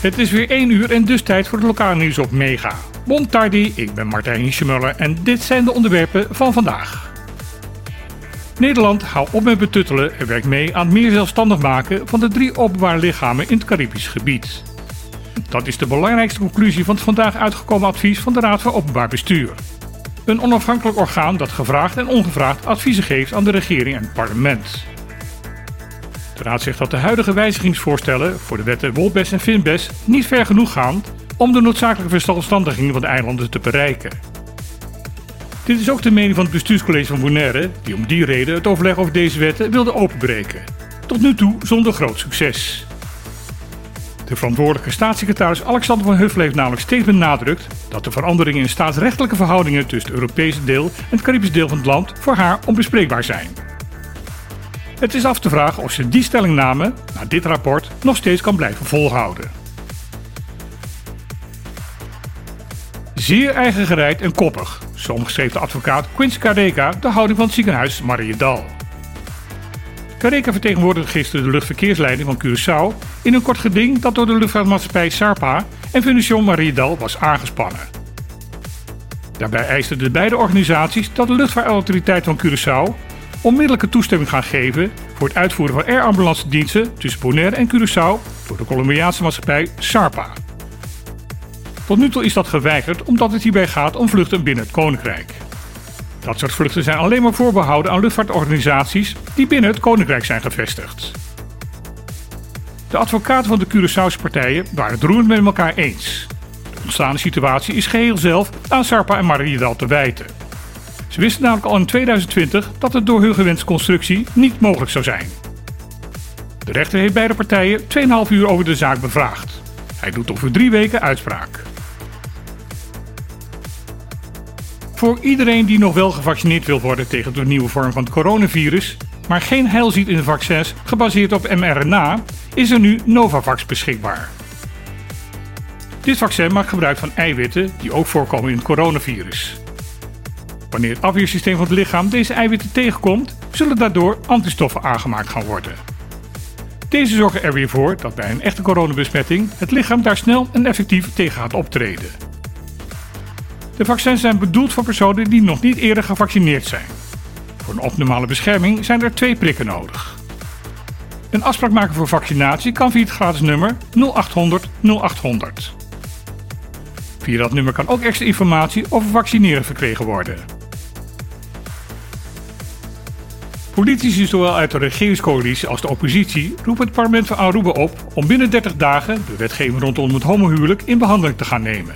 Het is weer 1 uur en dus tijd voor het lokale nieuws op Mega. Bon tardi, ik ben Martijn Hiesjemuller en dit zijn de onderwerpen van vandaag. Nederland houdt op met betuttelen en werkt mee aan het meer zelfstandig maken van de drie openbare lichamen in het Caribisch gebied. Dat is de belangrijkste conclusie van het vandaag uitgekomen advies van de Raad voor Openbaar Bestuur. Een onafhankelijk orgaan dat gevraagd en ongevraagd adviezen geeft aan de regering en het parlement. De Raad zegt dat de huidige wijzigingsvoorstellen voor de wetten Wolbes en Finbes niet ver genoeg gaan om de noodzakelijke verstandstandiging van de eilanden te bereiken. Dit is ook de mening van het bestuurscollege van Bonaire, die om die reden het overleg over deze wetten wilde openbreken. Tot nu toe zonder groot succes. De verantwoordelijke staatssecretaris Alexander van Huffel heeft namelijk steeds benadrukt dat de veranderingen in staatsrechtelijke verhoudingen tussen het Europese deel en het Caribisch deel van het land voor haar onbespreekbaar zijn. Het is af te vragen of ze die stellingname, na dit rapport, nog steeds kan blijven volhouden. Zeer eigengereid en koppig, zo omschreef de advocaat Quincy Carreca de houding van het ziekenhuis Mariedal. Carreca vertegenwoordigde gisteren de luchtverkeersleiding van Curaçao in een kort geding dat door de luchtvaartmaatschappij SARPA en Fundación Mariedal was aangespannen. Daarbij eisten de beide organisaties dat de luchtvaartautoriteit van Curaçao onmiddellijke toestemming gaan geven voor het uitvoeren van air ambulance diensten tussen Bonaire en Curaçao door de Colombiaanse maatschappij SARPA. Tot nu toe is dat geweigerd omdat het hierbij gaat om vluchten binnen het Koninkrijk. Dat soort vluchten zijn alleen maar voorbehouden aan luchtvaartorganisaties die binnen het Koninkrijk zijn gevestigd. De advocaten van de Curaçaose partijen waren het roerend met elkaar eens. De ontstaande situatie is geheel zelf aan Sarpa en Mariedal te wijten. Ze wisten namelijk al in 2020 dat het door hun gewenste constructie niet mogelijk zou zijn. De rechter heeft beide partijen 2,5 uur over de zaak bevraagd. Hij doet over drie weken uitspraak. Voor iedereen die nog wel gevaccineerd wil worden tegen de nieuwe vorm van het coronavirus, maar geen heil ziet in de vaccins gebaseerd op mRNA, is er nu Novavax beschikbaar. Dit vaccin maakt gebruik van eiwitten die ook voorkomen in het coronavirus. Wanneer het afweersysteem van het lichaam deze eiwitten tegenkomt, zullen daardoor antistoffen aangemaakt gaan worden. Deze zorgen er weer voor dat bij een echte coronabesmetting het lichaam daar snel en effectief tegen gaat optreden. De vaccins zijn bedoeld voor personen die nog niet eerder gevaccineerd zijn. Voor een optimale bescherming zijn er twee prikken nodig. Een afspraak maken voor vaccinatie kan via het gratis nummer 0800 0800. Via dat nummer kan ook extra informatie over vaccineren verkregen worden. Politici zowel uit de regeringscoalitie als de oppositie roepen het parlement van Aruba op om binnen 30 dagen de wetgeving rondom het homohuwelijk in behandeling te gaan nemen.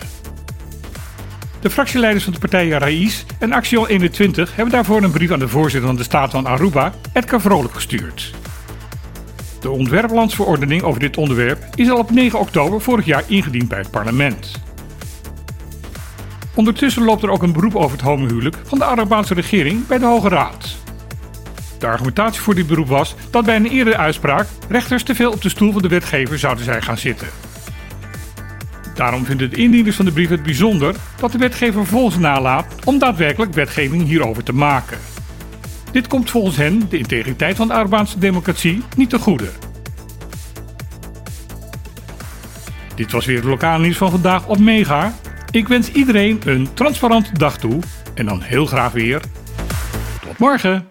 De fractieleiders van de partijen Raiz en Action 21 hebben daarvoor een brief aan de voorzitter van de Staat van Aruba, Edgar Vrolijk, gestuurd. De ontwerplandsverordening over dit onderwerp is al op 9 oktober vorig jaar ingediend bij het parlement. Ondertussen loopt er ook een beroep over het homohuwelijk van de Arubaanse regering bij de Hoge Raad. De argumentatie voor dit beroep was dat bij een eerdere uitspraak rechters te veel op de stoel van de wetgever zouden zijn gaan zitten. Daarom vinden de indieners van de brief het bijzonder dat de wetgever vervolgens nalaat om daadwerkelijk wetgeving hierover te maken. Dit komt volgens hen de integriteit van de Arubaanse democratie niet te goede. Dit was weer het lokale nieuws van vandaag op Mega. Ik wens iedereen een transparante dag toe en dan heel graag weer tot morgen.